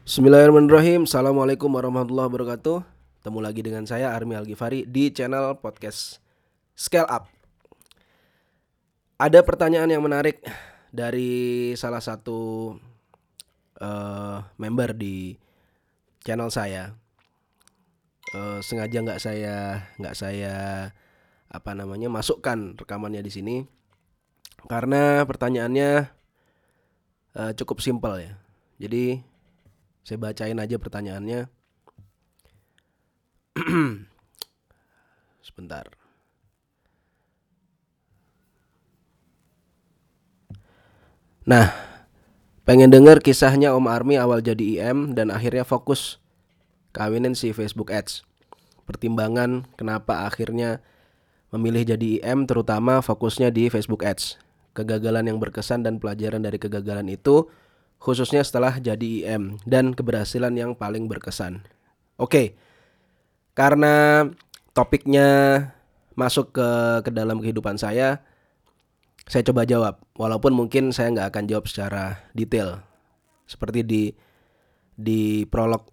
Bismillahirrahmanirrahim. Assalamualaikum warahmatullahi wabarakatuh. Ketemu lagi dengan saya Armi Al-Ghifari Di channel podcast Scale Up. Ada pertanyaan yang menarik Dari salah satu uh, Member di channel saya. Uh, Sengaja nggak saya nggak saya apa namanya masukkan rekamannya di sini. Karena pertanyaannya uh, cukup simpel ya. Jadi saya bacain aja pertanyaannya. Sebentar. Nah, pengen denger kisahnya Om Army awal jadi IM dan akhirnya fokus kawinin si Facebook Ads. Pertimbangan kenapa akhirnya memilih jadi IM terutama fokusnya di Facebook Ads. Kegagalan yang berkesan dan pelajaran dari kegagalan itu khususnya setelah jadi IM dan keberhasilan yang paling berkesan. Oke, karena topiknya masuk ke ke dalam kehidupan saya, saya coba jawab. Walaupun mungkin saya nggak akan jawab secara detail, seperti di di prolog,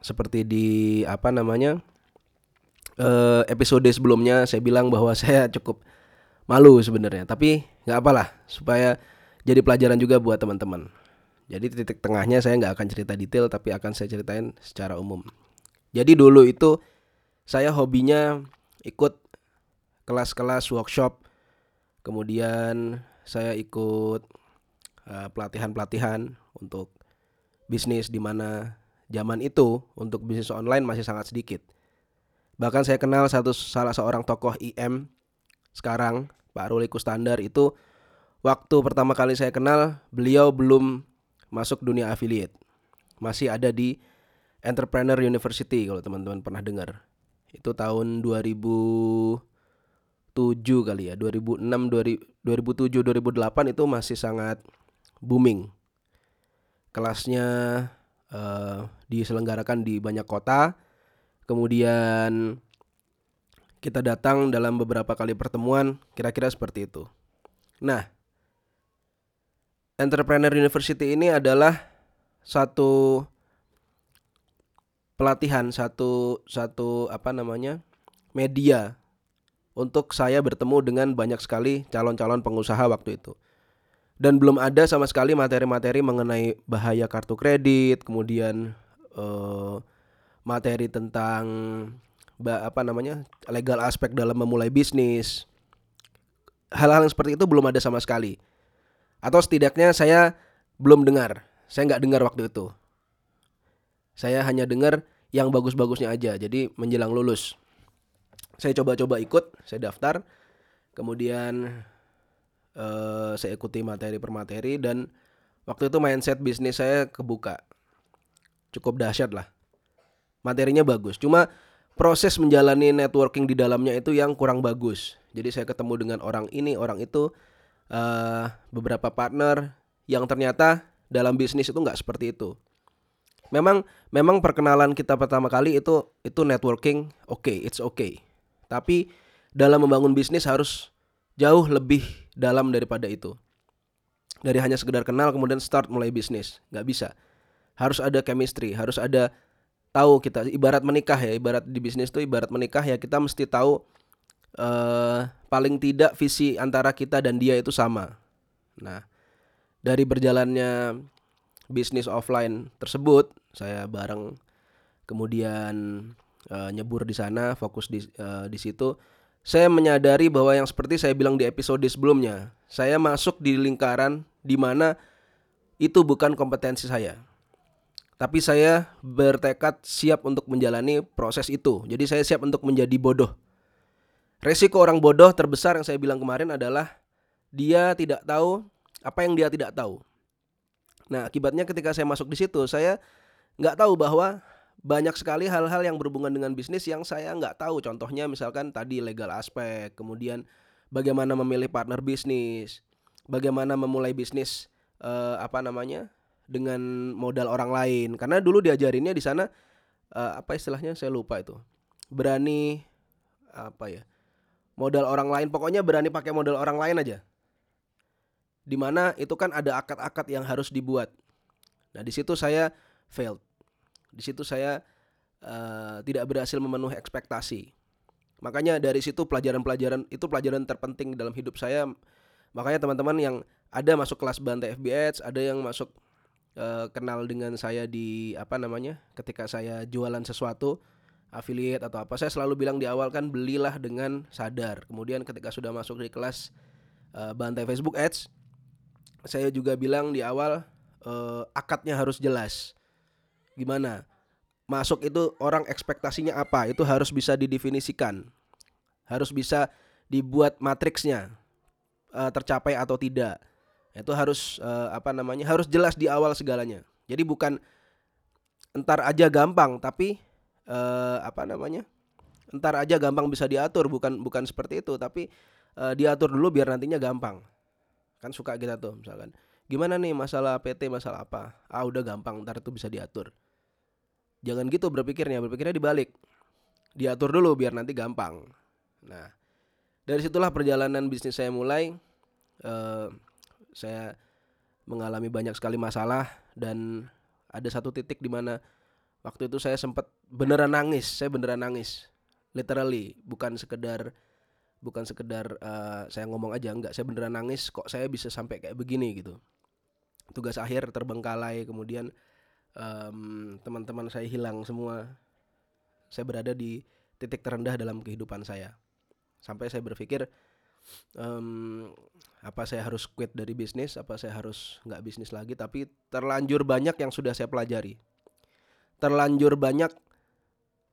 seperti di apa namanya uh, episode sebelumnya saya bilang bahwa saya cukup malu sebenarnya. Tapi nggak apalah supaya jadi pelajaran juga buat teman-teman. Jadi titik tengahnya saya nggak akan cerita detail tapi akan saya ceritain secara umum. Jadi dulu itu saya hobinya ikut kelas-kelas workshop, kemudian saya ikut pelatihan pelatihan-pelatihan untuk bisnis di mana zaman itu untuk bisnis online masih sangat sedikit. Bahkan saya kenal satu salah seorang tokoh IM sekarang Pak Ruli Kustandar itu waktu pertama kali saya kenal beliau belum masuk dunia affiliate. Masih ada di Entrepreneur University kalau teman-teman pernah dengar. Itu tahun 2007 kali ya, 2006, 2007, 2008 itu masih sangat booming. Kelasnya uh, diselenggarakan di banyak kota. Kemudian kita datang dalam beberapa kali pertemuan, kira-kira seperti itu. Nah, Entrepreneur University ini adalah satu pelatihan, satu satu apa namanya? media untuk saya bertemu dengan banyak sekali calon-calon pengusaha waktu itu. Dan belum ada sama sekali materi-materi mengenai bahaya kartu kredit, kemudian uh, materi tentang apa namanya? legal aspek dalam memulai bisnis. Hal-hal yang seperti itu belum ada sama sekali atau setidaknya saya belum dengar. Saya nggak dengar waktu itu. Saya hanya dengar yang bagus-bagusnya aja jadi menjelang lulus. Saya coba-coba ikut saya daftar. Kemudian uh, saya ikuti materi per materi dan waktu itu mindset bisnis saya kebuka. Cukup dahsyat lah. Materinya bagus cuma proses menjalani networking di dalamnya itu yang kurang bagus. Jadi saya ketemu dengan orang ini orang itu uh, beberapa partner yang ternyata dalam bisnis itu nggak seperti itu. Memang memang perkenalan kita pertama kali itu itu networking oke, okay, it's okay. Tapi dalam membangun bisnis harus jauh lebih dalam daripada itu. Dari hanya sekedar kenal kemudian start mulai bisnis, nggak bisa. Harus ada chemistry, harus ada tahu kita ibarat menikah ya, ibarat di bisnis itu ibarat menikah ya kita mesti tahu uh, paling tidak visi antara kita dan dia itu sama. Nah, dari berjalannya bisnis offline tersebut, saya bareng kemudian uh, nyebur di sana, fokus di uh, di situ. Saya menyadari bahwa yang seperti saya bilang di episode sebelumnya, saya masuk di lingkaran di mana itu bukan kompetensi saya. Tapi saya bertekad siap untuk menjalani proses itu. Jadi saya siap untuk menjadi bodoh Resiko orang bodoh terbesar yang saya bilang kemarin adalah dia tidak tahu apa yang dia tidak tahu. Nah, akibatnya ketika saya masuk di situ, saya nggak tahu bahwa banyak sekali hal-hal yang berhubungan dengan bisnis yang saya nggak tahu. Contohnya misalkan tadi legal aspek, kemudian bagaimana memilih partner bisnis, bagaimana memulai bisnis uh, apa namanya dengan modal orang lain. Karena dulu diajarinnya di sana uh, apa istilahnya saya lupa itu. Berani apa ya? Modal orang lain pokoknya berani pakai modal orang lain aja di mana itu kan ada akad-akad yang harus dibuat nah di situ saya failed. Di situ saya uh, tidak berhasil memenuhi ekspektasi. Makanya dari situ pelajaran-pelajaran itu pelajaran terpenting dalam hidup saya. Makanya teman-teman yang ada masuk kelas bantai FBH, ada yang masuk uh, kenal dengan saya di apa namanya ketika saya jualan sesuatu affiliate atau apa. Saya selalu bilang di awal kan belilah dengan sadar. Kemudian ketika sudah masuk di kelas uh, bantai Facebook Ads saya juga bilang di awal uh, akadnya harus jelas. Gimana? Masuk itu orang ekspektasinya apa? Itu harus bisa didefinisikan. Harus bisa dibuat matriksnya uh, tercapai atau tidak. Itu harus uh, apa namanya harus jelas di awal segalanya. Jadi bukan entar aja gampang tapi uh, apa namanya entar aja gampang bisa diatur bukan bukan seperti itu tapi uh, diatur dulu biar nantinya gampang. Kan suka kita tuh misalkan gimana nih masalah PT masalah apa? Ah udah gampang ntar itu bisa diatur. Jangan gitu berpikirnya berpikirnya dibalik. Diatur dulu biar nanti gampang. Nah dari situlah perjalanan bisnis saya mulai. Uh, saya mengalami banyak sekali masalah dan ada satu titik di mana waktu itu saya sempat beneran nangis saya beneran nangis. Literally bukan sekedar bukan sekedar uh, saya ngomong aja enggak. Saya beneran nangis kok saya bisa sampai kayak begini gitu. Tugas akhir terbengkalai kemudian um, teman-teman saya hilang semua. Saya berada di titik terendah dalam kehidupan saya. Sampai saya berpikir um, apa saya harus quit dari bisnis apa saya harus nggak bisnis lagi tapi terlanjur banyak yang sudah saya pelajari terlanjur banyak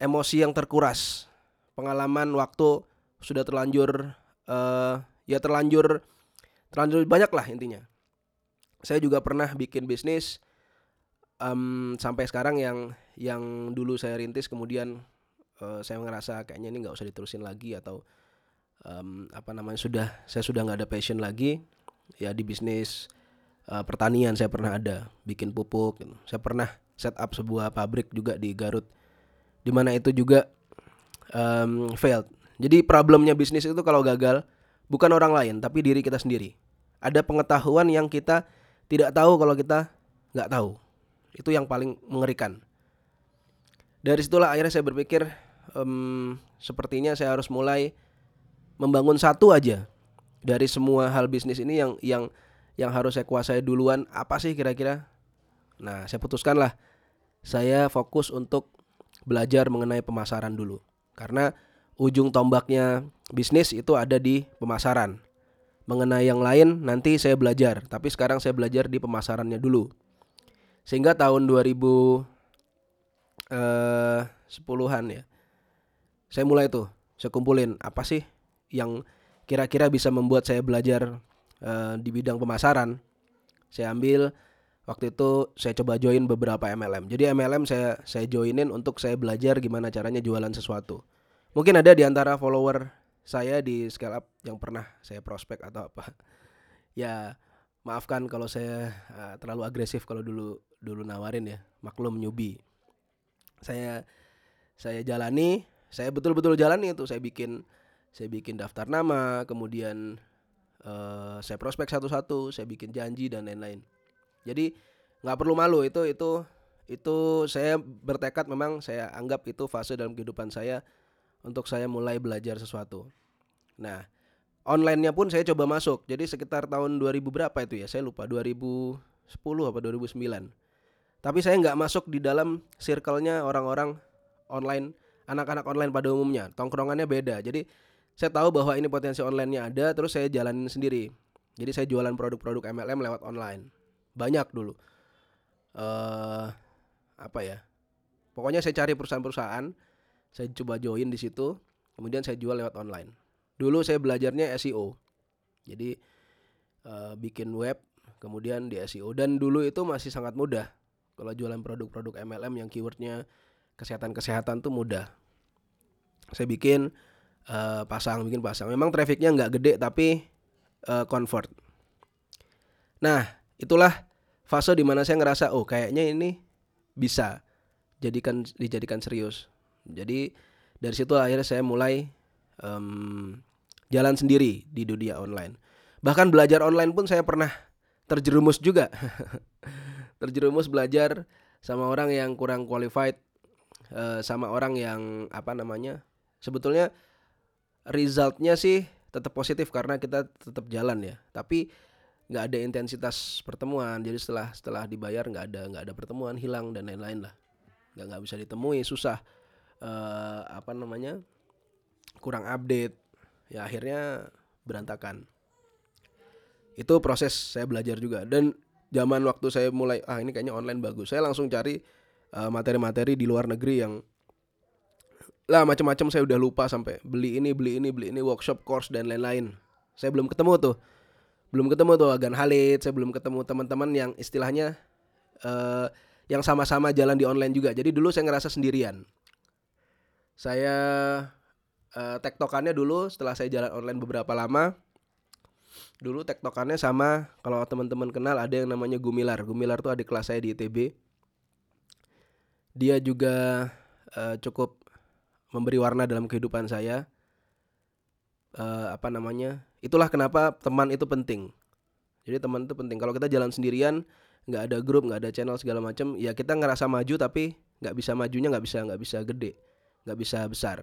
emosi yang terkuras. Pengalaman waktu sudah terlanjur uh, ya terlanjur terlanjur banyak lah intinya. Saya juga pernah bikin bisnis um, sampai sekarang yang yang dulu saya rintis kemudian uh, saya ngerasa kayaknya ini nggak usah diterusin lagi atau um, apa namanya sudah saya sudah nggak ada passion lagi. Ya di bisnis uh, pertanian saya pernah ada bikin pupuk gitu. saya pernah set up sebuah pabrik juga di Garut di mana itu juga um, failed. Jadi problemnya bisnis itu kalau gagal bukan orang lain tapi diri kita sendiri. Ada pengetahuan yang kita tidak tahu kalau kita nggak tahu. Itu yang paling mengerikan. Dari situlah akhirnya saya berpikir um, sepertinya saya harus mulai membangun satu aja dari semua hal bisnis ini yang yang yang harus saya kuasai duluan. Apa sih kira-kira nah saya putuskanlah saya fokus untuk belajar mengenai pemasaran dulu. Karena ujung tombaknya bisnis itu ada di pemasaran. Mengenai yang lain nanti saya belajar, tapi sekarang saya belajar di pemasarannya dulu. Sehingga tahun 2000 eh 10-an ya. Saya mulai tuh, saya kumpulin apa sih yang kira-kira bisa membuat saya belajar eh, di bidang pemasaran. Saya ambil waktu itu saya coba join beberapa MLM. Jadi MLM saya saya joinin untuk saya belajar gimana caranya jualan sesuatu. Mungkin ada di antara follower saya di scale up yang pernah saya prospek atau apa. Ya maafkan kalau saya uh, terlalu agresif kalau dulu dulu nawarin ya. Maklum newbie. Saya saya jalani, saya betul-betul jalani itu. Saya bikin saya bikin daftar nama, kemudian uh, saya prospek satu-satu, saya bikin janji dan lain-lain. Jadi nggak perlu malu itu itu itu saya bertekad memang saya anggap itu fase dalam kehidupan saya untuk saya mulai belajar sesuatu. Nah, onlinenya pun saya coba masuk. Jadi sekitar tahun 2000 berapa itu ya? Saya lupa 2010 apa 2009. Tapi saya nggak masuk di dalam circle-nya orang-orang online, anak-anak online pada umumnya. Tongkrongannya beda. Jadi saya tahu bahwa ini potensi online-nya ada, terus saya jalanin sendiri. Jadi saya jualan produk-produk MLM lewat online banyak dulu. Uh, apa ya? Pokoknya saya cari perusahaan-perusahaan saya coba join di situ kemudian saya jual lewat online. Dulu saya belajarnya SEO jadi uh, bikin web kemudian di SEO dan dulu itu masih sangat mudah. Kalau jualan produk-produk MLM yang keywordnya kesehatan-kesehatan tuh mudah. Saya bikin uh, pasang bikin pasang. Memang trafficnya nggak gede tapi uh, convert nah itulah fase di mana saya ngerasa oh kayaknya ini bisa jadikan dijadikan serius. Jadi dari situ akhirnya saya mulai um, jalan sendiri di dunia online. Bahkan belajar online pun saya pernah terjerumus juga. Terjerumus belajar sama orang yang kurang qualified uh, sama orang yang apa namanya sebetulnya resultnya sih tetap positif karena kita tetap jalan ya. Tapi nggak ada intensitas pertemuan. Jadi setelah setelah dibayar nggak ada nggak ada pertemuan hilang dan lain-lain lah. Nggak nggak bisa ditemui susah. Uh, apa namanya? Kurang update. Ya akhirnya berantakan. Itu proses saya belajar juga. Dan zaman waktu saya mulai ah ini kayaknya online bagus. Saya langsung cari materi eh, materi-materi di luar negeri yang lah macam-macam saya udah lupa sampai beli ini beli ini beli ini workshop course dan lain-lain. Saya belum ketemu tuh belum ketemu tuh Agan Halid saya belum ketemu teman-teman yang istilahnya uh, yang sama-sama jalan di online juga. Jadi dulu saya ngerasa sendirian. Saya uh, tektokannya dulu setelah saya jalan online beberapa lama dulu tektokannya sama kalau teman-teman kenal ada yang namanya Gumilar. Gumilar tuh adik kelas saya di ITB dia juga uh, cukup memberi warna dalam kehidupan saya uh, apa namanya itulah kenapa teman itu penting jadi teman itu penting kalau kita jalan sendirian nggak ada grup nggak ada channel segala macam ya kita ngerasa maju tapi nggak bisa majunya nggak bisa nggak bisa gede nggak bisa besar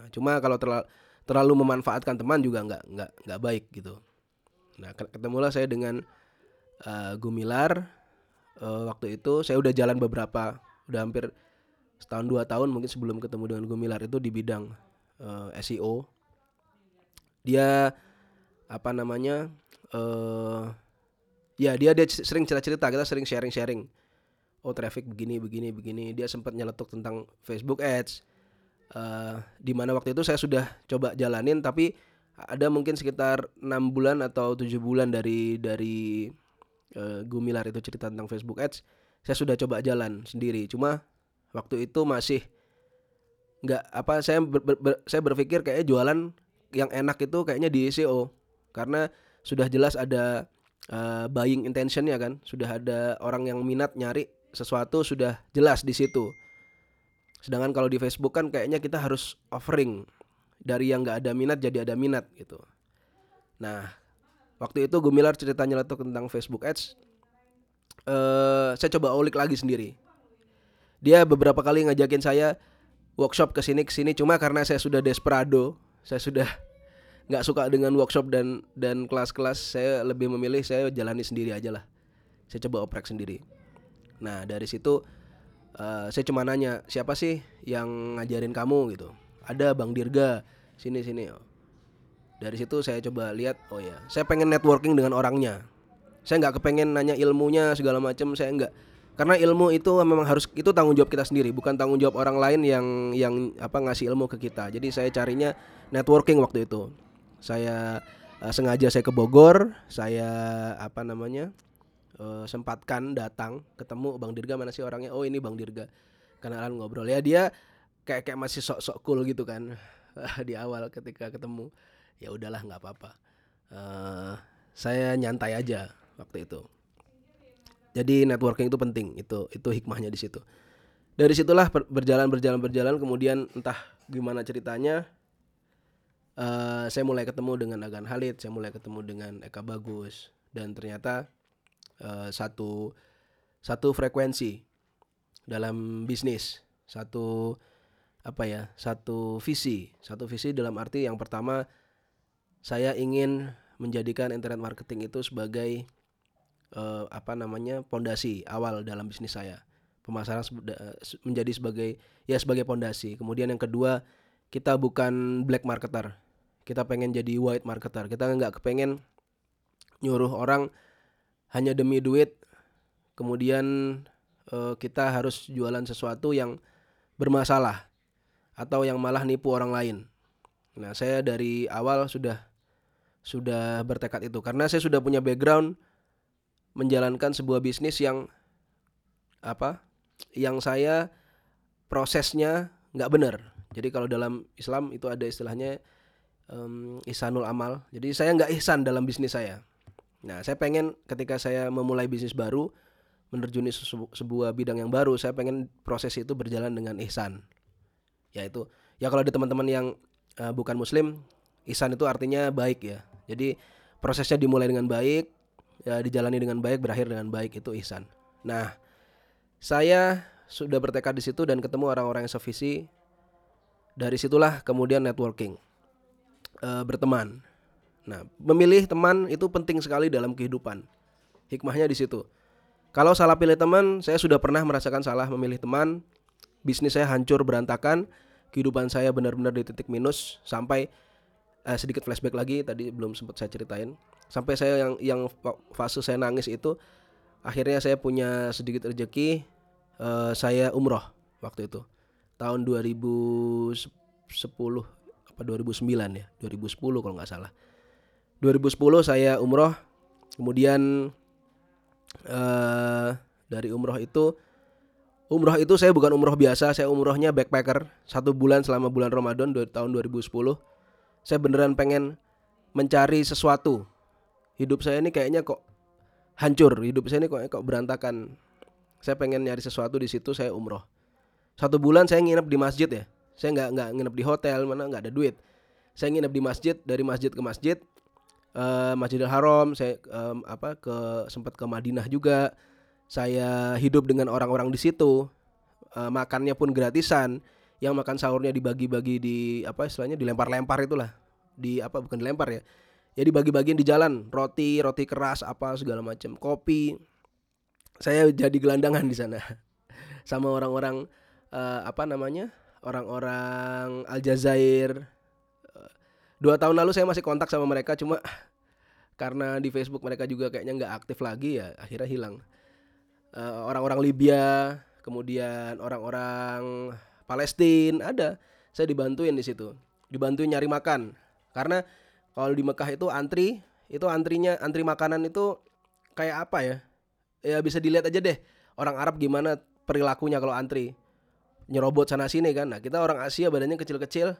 Nah, cuma kalau terlalu terlalu memanfaatkan teman juga nggak nggak nggak baik gitu. Nah, ketemulah saya dengan uh, Gumilar uh, waktu itu saya udah jalan beberapa, udah hampir setahun dua tahun mungkin sebelum ketemu dengan Gumilar itu di bidang uh, SEO. Dia apa namanya? Uh, ya dia dia sering cerita-cerita, kita sering sharing-sharing. Oh traffic begini begini begini. Dia sempat nyeletuk tentang Facebook Ads uh, di mana waktu itu saya sudah coba jalanin tapi ada mungkin sekitar enam bulan atau tujuh bulan dari dari uh, Gumilar itu cerita tentang Facebook Ads saya sudah coba jalan sendiri cuma waktu itu masih nggak apa saya ber, ber, ber, saya berpikir kayaknya jualan yang enak itu kayaknya di SEO karena sudah jelas ada uh, buying intentionnya kan sudah ada orang yang minat nyari sesuatu sudah jelas di situ Sedangkan kalau di Facebook kan kayaknya kita harus offering dari yang nggak ada minat jadi ada minat gitu. Nah, waktu itu Gumilar cerita nyeletuk tentang Facebook Ads. Uh, saya coba ulik lagi sendiri. Dia beberapa kali ngajakin saya workshop ke sini ke sini cuma karena saya sudah desperado, saya sudah nggak suka dengan workshop dan dan kelas-kelas, saya lebih memilih saya jalani sendiri aja lah. Saya coba oprek sendiri. Nah, dari situ uh, saya cuma nanya siapa sih yang ngajarin kamu? Gitu. Ada bang Dirga sini sini. Dari situ saya coba lihat oh ya saya pengen networking dengan orangnya. Saya nggak kepengen nanya ilmunya segala macam saya nggak karena ilmu itu memang harus itu tanggung jawab kita sendiri bukan tanggung jawab orang lain yang yang apa ngasih ilmu ke kita. Jadi saya carinya networking waktu itu. Saya uh, sengaja saya ke Bogor saya apa namanya uh, sempatkan datang ketemu Bang Dirga mana sih orangnya? Oh ini Bang Dirga. Kenalan ngobrol. Ya dia kayak kayak masih sok-sok cool gitu kan di awal ketika ketemu. Ya udahlah nggak apa-apa. Uh, saya nyantai aja waktu itu jadi networking itu penting itu itu hikmahnya di situ. Dari situlah berjalan berjalan berjalan kemudian entah gimana ceritanya uh, saya mulai ketemu dengan Agan Halid saya mulai ketemu dengan Eka Bagus dan ternyata uh, satu satu frekuensi dalam bisnis satu apa ya satu visi satu visi dalam arti yang pertama saya ingin menjadikan internet marketing itu sebagai uh, apa namanya pondasi awal dalam bisnis saya. Pemasaran menjadi sebagai ya sebagai pondasi. Kemudian yang kedua kita bukan black marketer. Kita pengen jadi white marketer. Kita nggak kepengen nyuruh orang hanya demi duit. Kemudian uh, kita harus jualan sesuatu yang bermasalah atau yang malah nipu orang lain. Nah, saya dari awal sudah sudah bertekad itu. Karena saya sudah punya background menjalankan sebuah bisnis yang apa? Yang saya prosesnya nggak benar. Jadi kalau dalam Islam itu ada istilahnya um, ihsanul amal. Jadi saya nggak ihsan dalam bisnis saya. Nah, saya pengen ketika saya memulai bisnis baru, menerjuni sebuah bidang yang baru, saya pengen proses itu berjalan dengan ihsan. Yaitu, ya kalau ada teman-teman yang uh, bukan muslim, ihsan itu artinya baik ya. Jadi prosesnya dimulai dengan baik, ya dijalani dengan baik, berakhir dengan baik itu ihsan. Nah, saya sudah bertekad di situ dan ketemu orang-orang yang sevisi. Dari situlah kemudian networking, uh, berteman. Nah, memilih teman itu penting sekali dalam kehidupan. Hikmahnya di situ. Kalau salah pilih teman, saya sudah pernah merasakan salah memilih teman. Bisnis saya hancur berantakan, kehidupan saya benar-benar di titik minus sampai uh, sedikit flashback lagi tadi belum sempat saya ceritain. Sampai saya yang yang fase saya nangis itu akhirnya saya punya sedikit rezeki uh, saya umroh waktu itu. Tahun 2010 apa 2009 ya? 2010 kalau nggak salah. 2010 saya umroh kemudian uh, dari umroh itu umroh itu saya bukan umroh biasa saya umrohnya backpacker satu bulan selama bulan Ramadan tahun 2010 saya beneran pengen mencari sesuatu. Hidup saya ini kayaknya kok hancur. Hidup saya ini kok kok berantakan. Saya pengen nyari sesuatu di situ saya umroh. Satu bulan saya nginep di masjid ya. Saya nggak nggak nginep di hotel mana nggak ada duit. Saya nginep di masjid dari masjid ke masjid uh, Masjidil Haram saya um, apa ke sempat ke Madinah juga. Saya hidup dengan orang-orang di situ. Uh, makannya pun gratisan yang makan sahurnya dibagi-bagi di apa istilahnya dilempar-lempar itulah. Di apa bukan dilempar ya. Ya dibagi-bagiin di jalan. Roti roti keras apa segala macam. Kopi. Saya jadi gelandangan di sana. Sama orang-orang uh, apa namanya orang-orang Aljazair. Uh, dua tahun lalu saya masih kontak sama mereka cuma karena di Facebook mereka juga kayaknya nggak aktif lagi ya akhirnya hilang. Uh, orang-orang Libya kemudian orang-orang Palestina ada saya dibantuin di situ dibantuin nyari makan karena kalau di Mekah itu antri, itu antrinya antri makanan itu kayak apa ya? Ya bisa dilihat aja deh orang Arab gimana perilakunya kalau antri. Nyerobot sana sini kan. Nah, kita orang Asia badannya kecil-kecil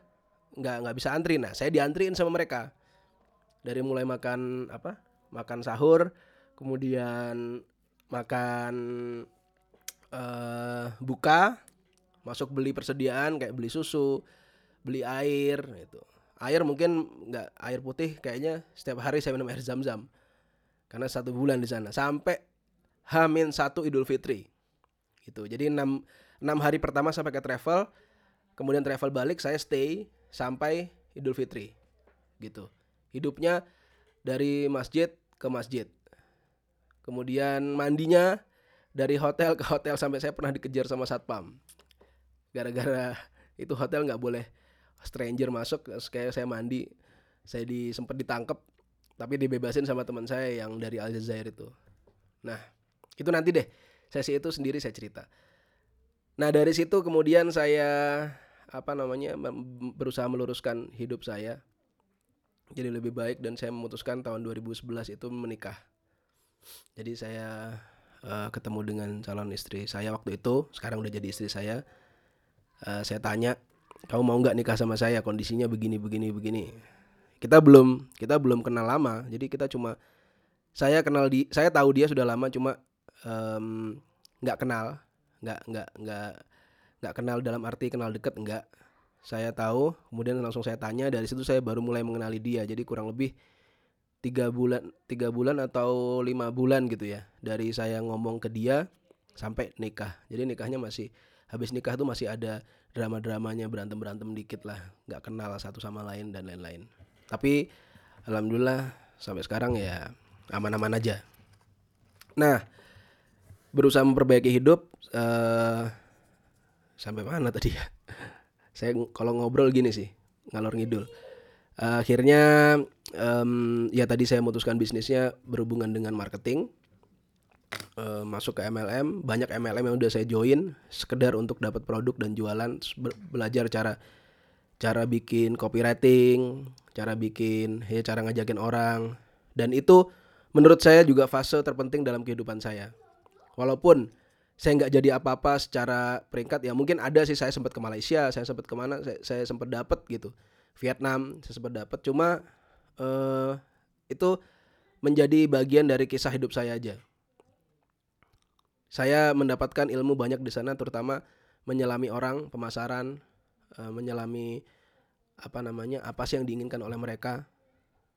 nggak nggak bisa antri. Nah, saya diantriin sama mereka. Dari mulai makan apa? Makan sahur, kemudian makan uh, buka, masuk beli persediaan kayak beli susu, beli air itu air mungkin nggak air putih kayaknya setiap hari saya minum air zam-zam. Karena satu bulan di sana. Sampai Hamin satu Idul Fitri. Gitu. Jadi enam enam hari pertama sampai ke travel kemudian travel balik saya stay sampai Idul Fitri. Gitu. Hidupnya dari masjid ke masjid. Kemudian mandinya dari hotel ke hotel sampai saya pernah dikejar sama satpam gara-gara itu hotel nggak boleh stranger masuk kayak saya mandi saya di sempat ditangkap tapi dibebasin sama teman saya yang dari Aljazair itu. Nah itu nanti deh sesi itu sendiri saya cerita. Nah dari situ kemudian saya apa namanya berusaha meluruskan hidup saya jadi lebih baik dan saya memutuskan tahun 2011 itu menikah. Jadi saya uh, ketemu dengan calon istri saya waktu itu sekarang udah jadi istri saya uh, saya tanya kamu mau nggak nikah sama saya? Kondisinya begini begini begini. Kita belum kita belum kenal lama. Jadi kita cuma saya kenal di saya tahu dia sudah lama cuma nggak um, kenal. Nggak nggak nggak nggak kenal dalam arti kenal deket nggak. Saya tahu kemudian langsung saya tanya dari situ saya baru mulai mengenali dia. Jadi kurang lebih tiga bulan tiga bulan atau lima bulan gitu ya dari saya ngomong ke dia sampai nikah. Jadi nikahnya masih habis nikah tuh masih ada drama-dramanya berantem-berantem dikit lah. Nggak kenal satu sama lain dan lain-lain. Tapi alhamdulillah sampai sekarang ya aman-aman aja. Nah berusaha memperbaiki hidup uh, sampai mana tadi ya? Saya kalau ngobrol gini sih ngalor ngidul. Uh, akhirnya um, ya tadi saya memutuskan bisnisnya berhubungan dengan marketing uh, masuk ke MLM banyak MLM yang udah saya join sekedar untuk dapat produk dan jualan belajar cara cara bikin copywriting cara bikin ya cara ngajakin orang. Dan itu menurut saya juga fase terpenting dalam kehidupan saya. Walaupun saya nggak jadi apa-apa secara peringkat ya mungkin ada sih saya sempat ke Malaysia saya sempat ke mana saya, saya sempat dapat gitu. Vietnam saya sempat dapat cuma uh, itu menjadi bagian dari kisah hidup saya aja saya mendapatkan ilmu banyak di sana terutama menyelami orang pemasaran uh, menyelami apa namanya apa sih yang diinginkan oleh mereka.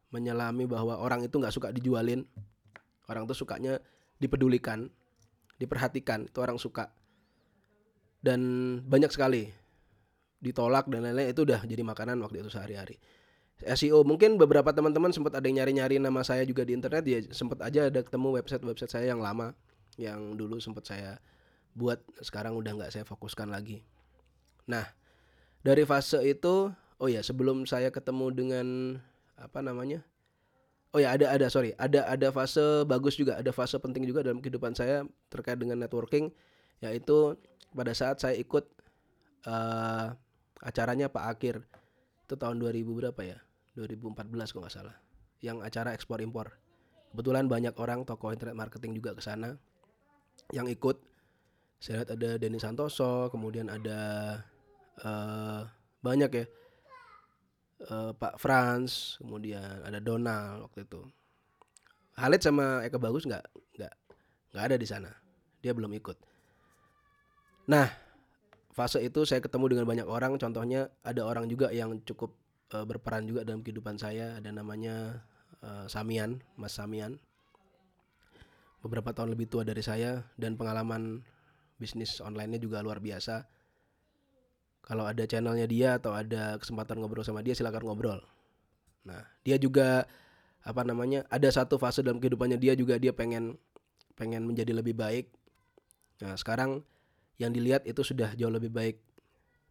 Menyelami bahwa orang itu nggak suka dijualin. Orang tuh sukanya dipedulikan diperhatikan itu orang suka. Dan banyak sekali. Ditolak dan lain-lain itu udah jadi makanan waktu itu sehari-hari. SEO mungkin beberapa teman-teman sempat ada yang nyari-nyari nama saya juga di internet ya sempat aja ada ketemu website-website saya yang lama yang dulu sempat saya buat sekarang udah nggak saya fokuskan lagi. Nah dari fase itu oh ya sebelum saya ketemu dengan apa namanya oh ya ada ada sorry ada ada fase bagus juga ada fase penting juga dalam kehidupan saya terkait dengan networking yaitu pada saat saya ikut uh, acaranya Pak Akir itu tahun 2000 berapa ya? 2014 kalau nggak salah. Yang acara ekspor impor kebetulan banyak orang toko internet marketing juga ke sana yang ikut. Saya lihat ada Denny Santoso kemudian ada uh, banyak ya. Uh, Pak Franz kemudian ada Donald waktu itu. Halid sama Eka Bagus nggak nggak nggak ada di sana. Dia belum ikut. Nah fase itu saya ketemu dengan banyak orang. Contohnya ada orang juga yang cukup uh, berperan juga dalam kehidupan saya. Ada namanya uh, Samian Mas Samian beberapa tahun lebih tua dari saya dan pengalaman bisnis online-nya juga luar biasa. Kalau ada channelnya dia atau ada kesempatan ngobrol sama dia silakan ngobrol. Nah, dia juga apa namanya? Ada satu fase dalam kehidupannya dia juga dia pengen pengen menjadi lebih baik. Nah, sekarang yang dilihat itu sudah jauh lebih baik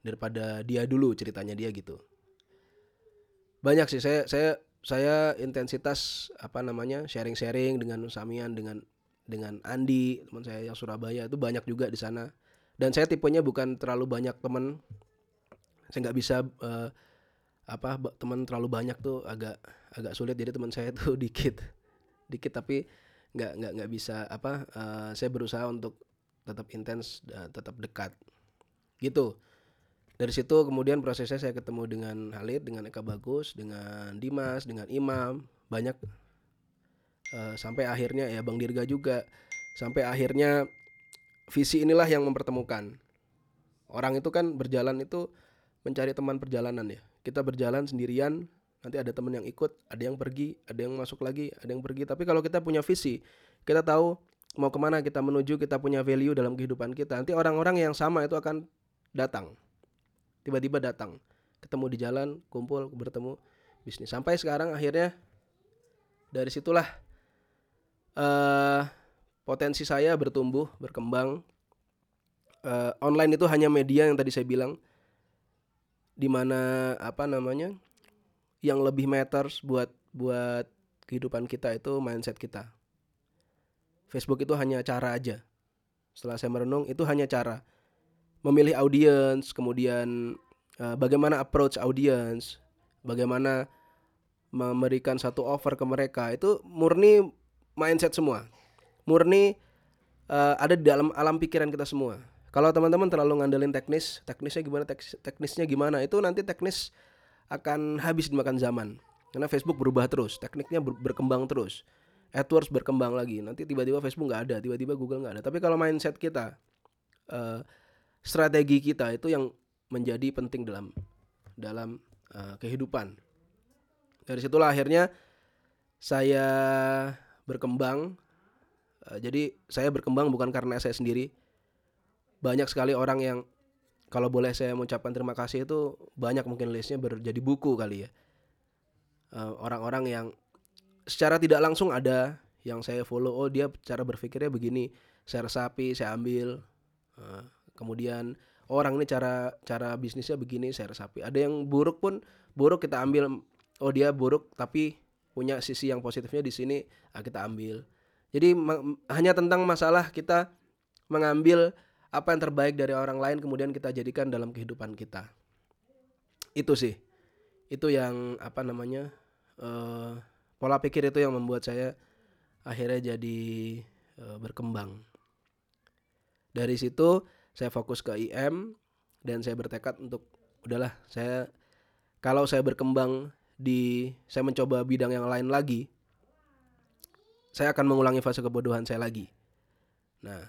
daripada dia dulu ceritanya dia gitu. Banyak sih saya saya saya intensitas apa namanya sharing-sharing dengan Samian dengan dengan Andi teman saya yang Surabaya itu banyak juga di sana. Dan saya tipenya bukan terlalu banyak teman. Saya nggak bisa uh, apa teman terlalu banyak tuh agak agak sulit. Jadi teman saya tuh dikit dikit tapi nggak nggak nggak bisa apa uh, saya berusaha untuk tetap intens dan tetap dekat. Gitu. Dari situ kemudian prosesnya saya ketemu dengan Halid dengan Eka Bagus dengan Dimas dengan Imam. Banyak uh, sampai akhirnya ya Bang Dirga juga. Sampai akhirnya visi inilah yang mempertemukan. Orang itu kan berjalan itu mencari teman perjalanan ya. Kita berjalan sendirian nanti ada teman yang ikut ada yang pergi ada yang masuk lagi ada yang pergi. Tapi kalau kita punya visi kita tahu mau ke mana kita menuju kita punya value dalam kehidupan kita nanti orang-orang yang sama itu akan datang. Tiba-tiba datang ketemu di jalan kumpul bertemu bisnis. Sampai sekarang akhirnya dari situlah uh, potensi saya bertumbuh, berkembang. Uh, online itu hanya media yang tadi saya bilang, di mana apa namanya, yang lebih matters buat buat kehidupan kita itu mindset kita. Facebook itu hanya cara aja. Setelah saya merenung, itu hanya cara memilih audience, kemudian uh, bagaimana approach audience, bagaimana memberikan satu offer ke mereka itu murni mindset semua. Murni uh, ada di dalam alam pikiran kita semua. Kalau teman-teman terlalu ngandelin teknis, teknisnya gimana, teknisnya gimana, itu nanti teknis akan habis dimakan zaman. Karena Facebook berubah terus, tekniknya ber berkembang terus. AdWords berkembang lagi. Nanti tiba-tiba Facebook nggak ada, tiba-tiba Google nggak ada. Tapi kalau mindset kita, uh, strategi kita itu yang menjadi penting dalam dalam uh, kehidupan. Dari situlah akhirnya saya berkembang. Uh, jadi saya berkembang bukan karena saya sendiri. Banyak sekali orang yang kalau boleh saya mengucapkan terima kasih itu banyak mungkin listnya berjadi buku kali ya. Eh, orang-orang yang secara tidak langsung ada yang saya follow oh dia cara berpikirnya begini saya resapi saya ambil uh, kemudian oh, orang ini cara cara bisnisnya begini saya resapi ada yang buruk pun buruk kita ambil oh dia buruk tapi punya sisi yang positifnya di sini ah, kita ambil. Jadi hanya tentang masalah kita mengambil apa yang terbaik dari orang lain kemudian kita jadikan dalam kehidupan kita. Itu sih. Itu yang apa namanya? Uh, pola pikir itu yang membuat saya akhirnya jadi uh, berkembang. Dari situ saya fokus ke IM dan saya bertekad untuk udahlah saya kalau saya berkembang di saya mencoba bidang yang lain lagi, saya akan mengulangi fase kebodohan saya lagi. Nah,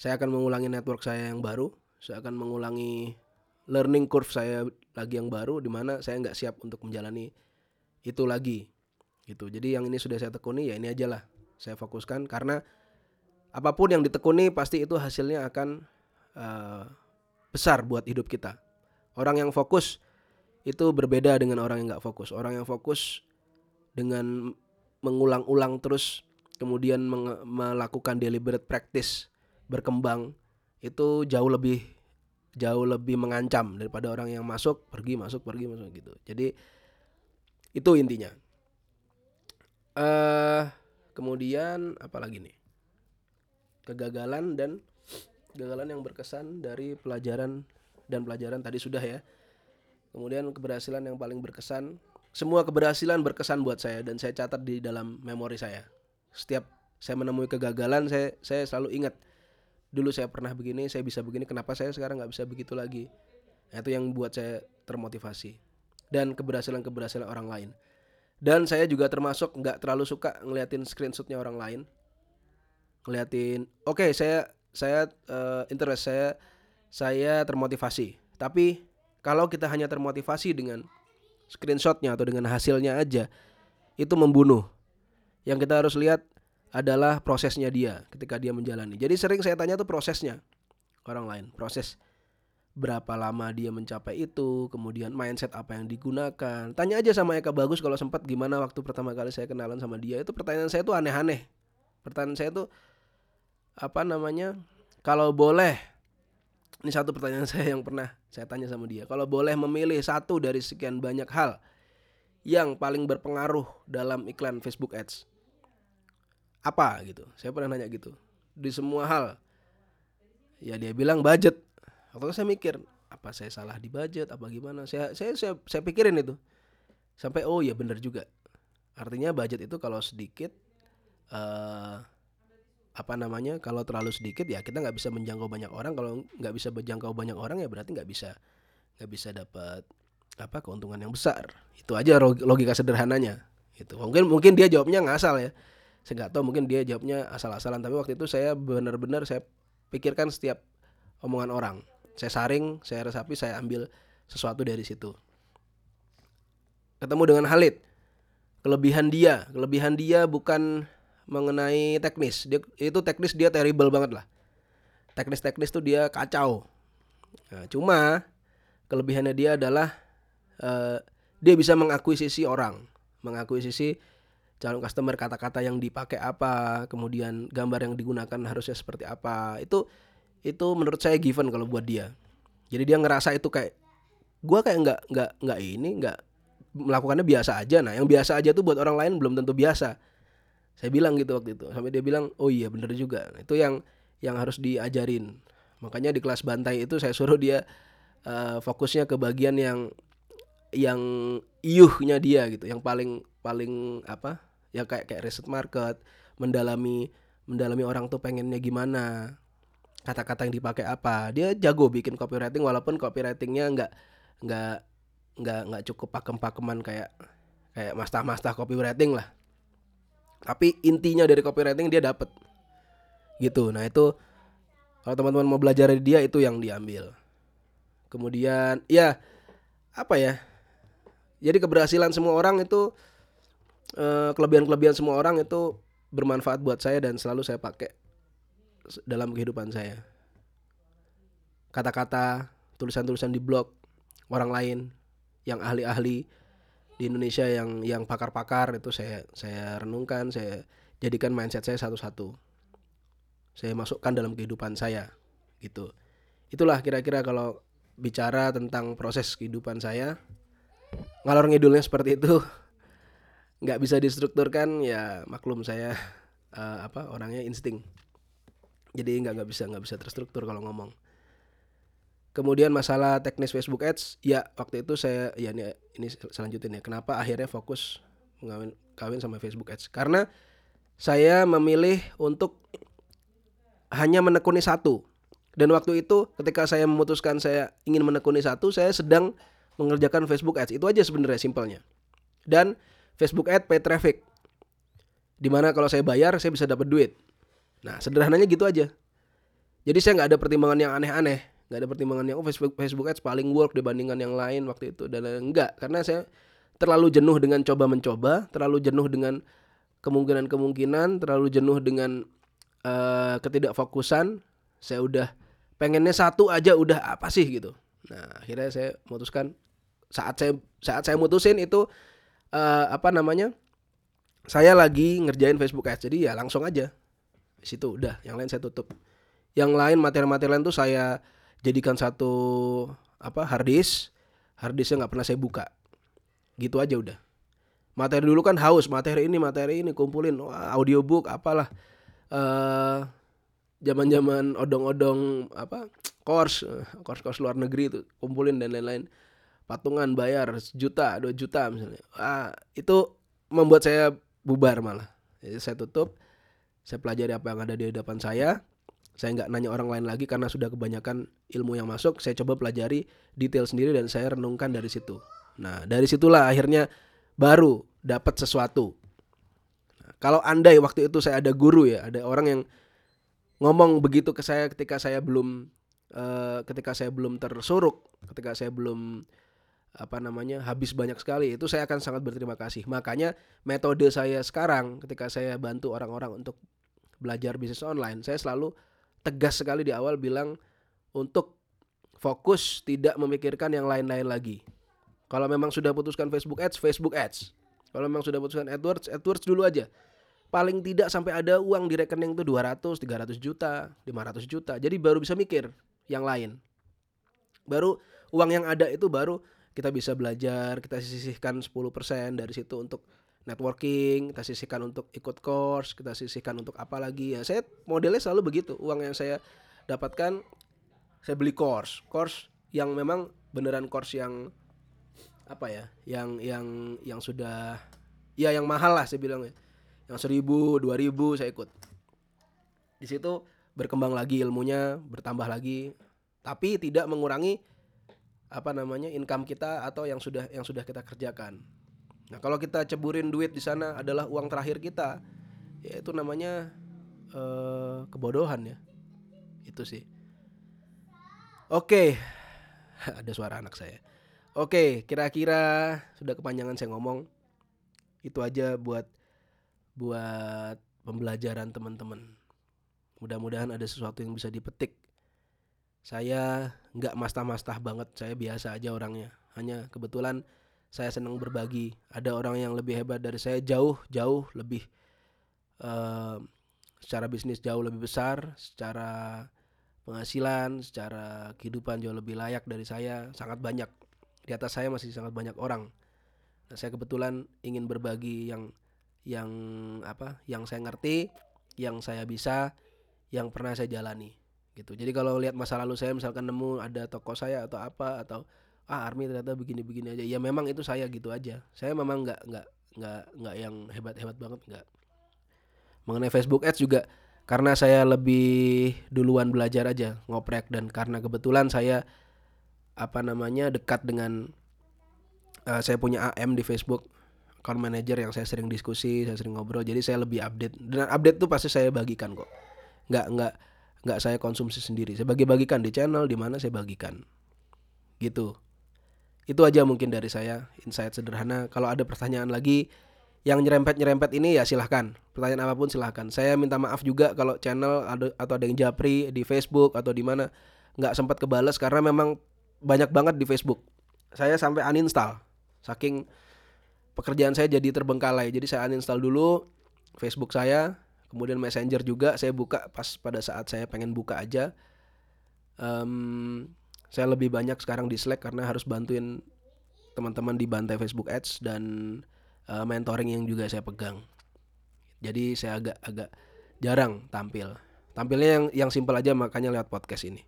saya akan mengulangi network saya yang baru, saya akan mengulangi learning curve saya lagi yang baru di mana saya nggak siap untuk menjalani itu lagi gitu jadi yang ini sudah saya tekuni ya ini aja lah saya fokuskan karena apa pun yang ditekuni pasti itu hasilnya akan uh, besar buat hidup kita. Orang yang fokus itu berbeda dengan orang yang nggak fokus. Orang yang fokus dengan mengulang-ulang terus kemudian melakukan deliberate practice berkembang itu jauh lebih jauh lebih mengancam daripada orang yang masuk pergi masuk pergi masuk gitu. Jadi itu intinya. Uh, kemudian apa lagi nih? Kegagalan dan kegagalan yang berkesan dari pelajaran dan pelajaran tadi sudah ya kemudian keberhasilan yang paling berkesan semua keberhasilan berkesan buat saya dan saya catat di dalam memori saya. Setiap saya menemui kegagalan saya saya selalu ingat dulu saya pernah begini saya bisa begini kenapa saya sekarang nggak bisa begitu lagi? Nah, itu yang buat saya termotivasi dan keberhasilan keberhasilan orang lain. Dan saya juga termasuk nggak terlalu suka ngeliatin screenshotnya orang lain. Ngeliatin oke okay, saya saya uh, interest saya saya termotivasi tapi kalau kita hanya termotivasi dengan screenshotnya atau dengan hasilnya aja itu membunuh yang kita harus lihat adalah prosesnya dia ketika dia menjalani. Jadi sering saya tanya tuh prosesnya orang lain, proses berapa lama dia mencapai itu, kemudian mindset apa yang digunakan. Tanya aja sama Eka Bagus kalau sempat gimana waktu pertama kali saya kenalan sama dia. Itu pertanyaan saya tuh aneh-aneh. Pertanyaan saya tuh apa namanya? Kalau boleh ini satu pertanyaan saya yang pernah saya tanya sama dia. Kalau boleh memilih satu dari sekian banyak hal yang paling berpengaruh dalam iklan Facebook Ads, apa? Gitu. Saya pernah nanya gitu. Di semua hal. Ya dia bilang budget. Waktu itu saya mikir apa saya salah di budget? Apa gimana? Saya saya saya, saya pikirin itu. Sampai oh ya benar juga. Artinya budget itu kalau sedikit uh, apa namanya kalau terlalu sedikit ya kita nggak bisa menjangkau banyak orang. Kalau nggak bisa menjangkau banyak orang ya berarti nggak bisa nggak bisa dapat apa keuntungan yang besar. Itu aja logika sederhananya itu mungkin mungkin dia jawabnya ngasal ya. Saya nggak tahu mungkin dia jawabnya asal-asalan. Tapi waktu itu saya benar-benar saya pikirkan setiap omongan orang. Saya saring saya resapi saya ambil sesuatu dari situ. Ketemu dengan Halid kelebihan dia. Kelebihan dia bukan mengenai teknis. Dia itu teknis dia terrible banget lah. Teknis-teknis tuh dia kacau. Nah, cuma kelebihannya dia adalah uh, dia bisa mengakuisisi orang. Mengakuisisi calon customer kata-kata yang dipakai apa kemudian gambar yang digunakan harusnya seperti apa. Itu itu menurut saya given kalau buat dia. Jadi dia ngerasa itu kayak gue kayak nggak nggak nggak ini nggak melakukannya biasa aja. Nah yang biasa aja tuh buat orang lain belum tentu biasa saya bilang gitu waktu itu. Sampai dia bilang oh iya bener juga. Nah, itu yang yang harus diajarin. Makanya di kelas bantai itu saya suruh dia uh, fokusnya ke bagian yang yang iuhnya dia gitu. Yang paling paling apa? Ya kayak kayak riset market mendalami mendalami orang tuh pengennya gimana kata-kata yang dipakai apa. Dia jago bikin copywriting walaupun copywritingnya nggak nggak nggak nggak cukup pakem-pakeman kayak kayak master-master copywriting lah tapi intinya dari copywriting dia dapat gitu. Nah itu kalau teman-teman mau belajar dari dia itu yang diambil. Kemudian ya apa ya? Jadi keberhasilan semua orang itu Eh, kelebihan-kelebihan semua orang itu bermanfaat buat saya dan selalu saya pakai dalam kehidupan saya. Kata-kata, tulisan-tulisan di blog orang lain yang ahli-ahli di Indonesia yang yang pakar-pakar itu saya saya renungkan, saya jadikan mindset saya satu-satu. Saya masukkan dalam kehidupan saya gitu. Itulah kira-kira kalau bicara tentang proses kehidupan saya. Ngalor ngidulnya seperti itu nggak bisa distrukturkan ya maklum saya uh, apa orangnya insting jadi nggak nggak bisa nggak bisa terstruktur kalau ngomong kemudian masalah teknis Facebook Ads ya waktu itu saya ya ini ini selanjutnya ya kenapa akhirnya fokus mengawin kawin sama Facebook Ads karena saya memilih untuk hanya menekuni satu dan waktu itu ketika saya memutuskan saya ingin menekuni satu saya sedang mengerjakan Facebook Ads itu aja sebenarnya simpelnya dan Facebook Ad pay traffic. Di mana kalau saya bayar saya bisa dapat duit. Nah sederhananya gitu aja. Jadi saya nggak ada pertimbangan yang aneh-aneh, nggak ada pertimbangan yang oh Facebook Facebook Ads paling work dibandingkan yang lain waktu itu. Dan enggak karena saya terlalu jenuh dengan coba mencoba, terlalu jenuh dengan kemungkinan-kemungkinan, terlalu jenuh dengan uh, ketidakfokusan. Saya udah pengennya satu aja udah apa sih gitu. Nah akhirnya saya memutuskan saat saya saat saya mutusin itu uh, apa namanya saya lagi ngerjain Facebook Ads. Jadi ya langsung aja. Situ udah yang lain saya tutup. Yang lain materi-materi lain tuh saya jadikan satu apa harddisk harddisknya nggak pernah saya buka. Gitu aja udah. Materi dulu kan haus materi ini materi ini kumpulin audiobook apalah. Eh zaman-zaman odong-odong apa course course course luar negeri itu kumpulin dan lain-lain. Patungan bayar sejuta dua juta misalnya. Ah itu membuat saya bubar malah. Jadi saya tutup saya pelajari apa yang ada di hadapan saya saya nggak nanya orang lain lagi karena sudah kebanyakan ilmu yang masuk saya coba pelajari detail sendiri dan saya renungkan dari situ. Nah dari situlah akhirnya baru dapat sesuatu. Nah, kalau andai waktu itu saya ada guru ya ada orang yang ngomong begitu ke saya ketika saya belum uh, ketika saya belum tersuruk ketika saya belum apa namanya habis banyak sekali itu saya akan sangat berterima kasih. Makanya metode saya sekarang ketika saya bantu orang-orang untuk belajar bisnis online saya selalu tegas sekali di awal bilang untuk fokus tidak memikirkan yang lain-lain lagi. Kalau memang sudah putuskan Facebook Ads Facebook Ads. Kalau memang sudah putuskan AdWords AdWords dulu aja. Paling tidak sampai ada uang di rekening itu 200 300 juta 500 juta. Jadi baru bisa mikir yang lain. Baru uang yang ada itu baru kita bisa belajar, kita sisihkan 10% dari situ untuk networking, kita sisihkan untuk ikut course, kita sisihkan untuk apa lagi ya. Saya modelnya selalu begitu. Uang yang saya dapatkan saya beli course, course yang memang beneran course yang apa ya, yang yang yang sudah ya yang mahal lah saya bilang ya. Yang seribu, dua ribu saya ikut. Di situ berkembang lagi ilmunya, bertambah lagi, tapi tidak mengurangi apa namanya income kita atau yang sudah yang sudah kita kerjakan. Nah kalau kita ceburin duit di sana adalah uang terakhir kita, ya itu namanya uh, kebodohan ya. Itu sih. Oke, ada suara anak saya. Oke, kira-kira sudah kepanjangan saya ngomong. Itu aja buat buat pembelajaran teman-teman. Mudah-mudahan ada sesuatu yang bisa dipetik saya nggak mastah-mastah banget, saya biasa aja orangnya. Hanya kebetulan saya senang berbagi. Ada orang yang lebih hebat dari saya jauh jauh lebih uh, secara bisnis jauh lebih besar, secara penghasilan, secara kehidupan jauh lebih layak dari saya, sangat banyak. Di atas saya masih sangat banyak orang. Nah, saya kebetulan ingin berbagi yang yang apa? Yang saya ngerti, yang saya bisa, yang pernah saya jalani gitu jadi kalau lihat masa lalu saya misalkan nemu ada toko saya atau apa atau ah army ternyata begini-begini aja. Ya memang itu saya gitu aja. Saya memang nggak nggak nggak nggak yang hebat-hebat banget nggak. Mengenai Facebook Ads juga karena saya lebih duluan belajar aja ngoprek dan karena kebetulan saya apa namanya dekat dengan uh, saya punya AM di Facebook account manager yang saya sering diskusi saya sering ngobrol. Jadi saya lebih update. Dan update tuh pasti saya bagikan kok. Nggak nggak nggak saya konsumsi sendiri. Saya bagi-bagikan di channel di mana saya bagikan. Gitu itu aja mungkin dari saya insight sederhana. Kalau ada pertanyaan lagi yang nyerempet-nyerempet ini ya silahkan. Pertanyaan apa pun silahkan. Saya minta maaf juga kalau channel ada atau ada yang japri di Facebook atau di mana nggak sempat kebales karena memang banyak banget di Facebook. Saya sampai uninstall. Saking pekerjaan saya jadi terbengkalai. Jadi saya uninstall dulu Facebook saya kemudian messenger juga saya buka pas pada saat saya pengen buka aja. Um, saya lebih banyak sekarang di Slack karena harus bantuin teman-teman di bantai Facebook Ads dan uh, mentoring yang juga saya pegang. Jadi saya agak agak jarang tampil. Tampilnya yang yang simpel aja makanya lewat podcast ini.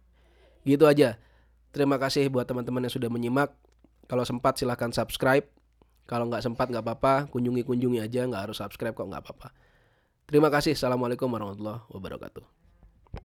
Gitu aja. Terima kasih buat teman-teman yang sudah menyimak. Kalau sempat silahkan subscribe. Kalau nggak sempat nggak apa-apa. Kunjungi kunjungi aja. Nggak harus subscribe kok nggak apa-apa. Terima kasih. Assalamualaikum warahmatullahi wabarakatuh.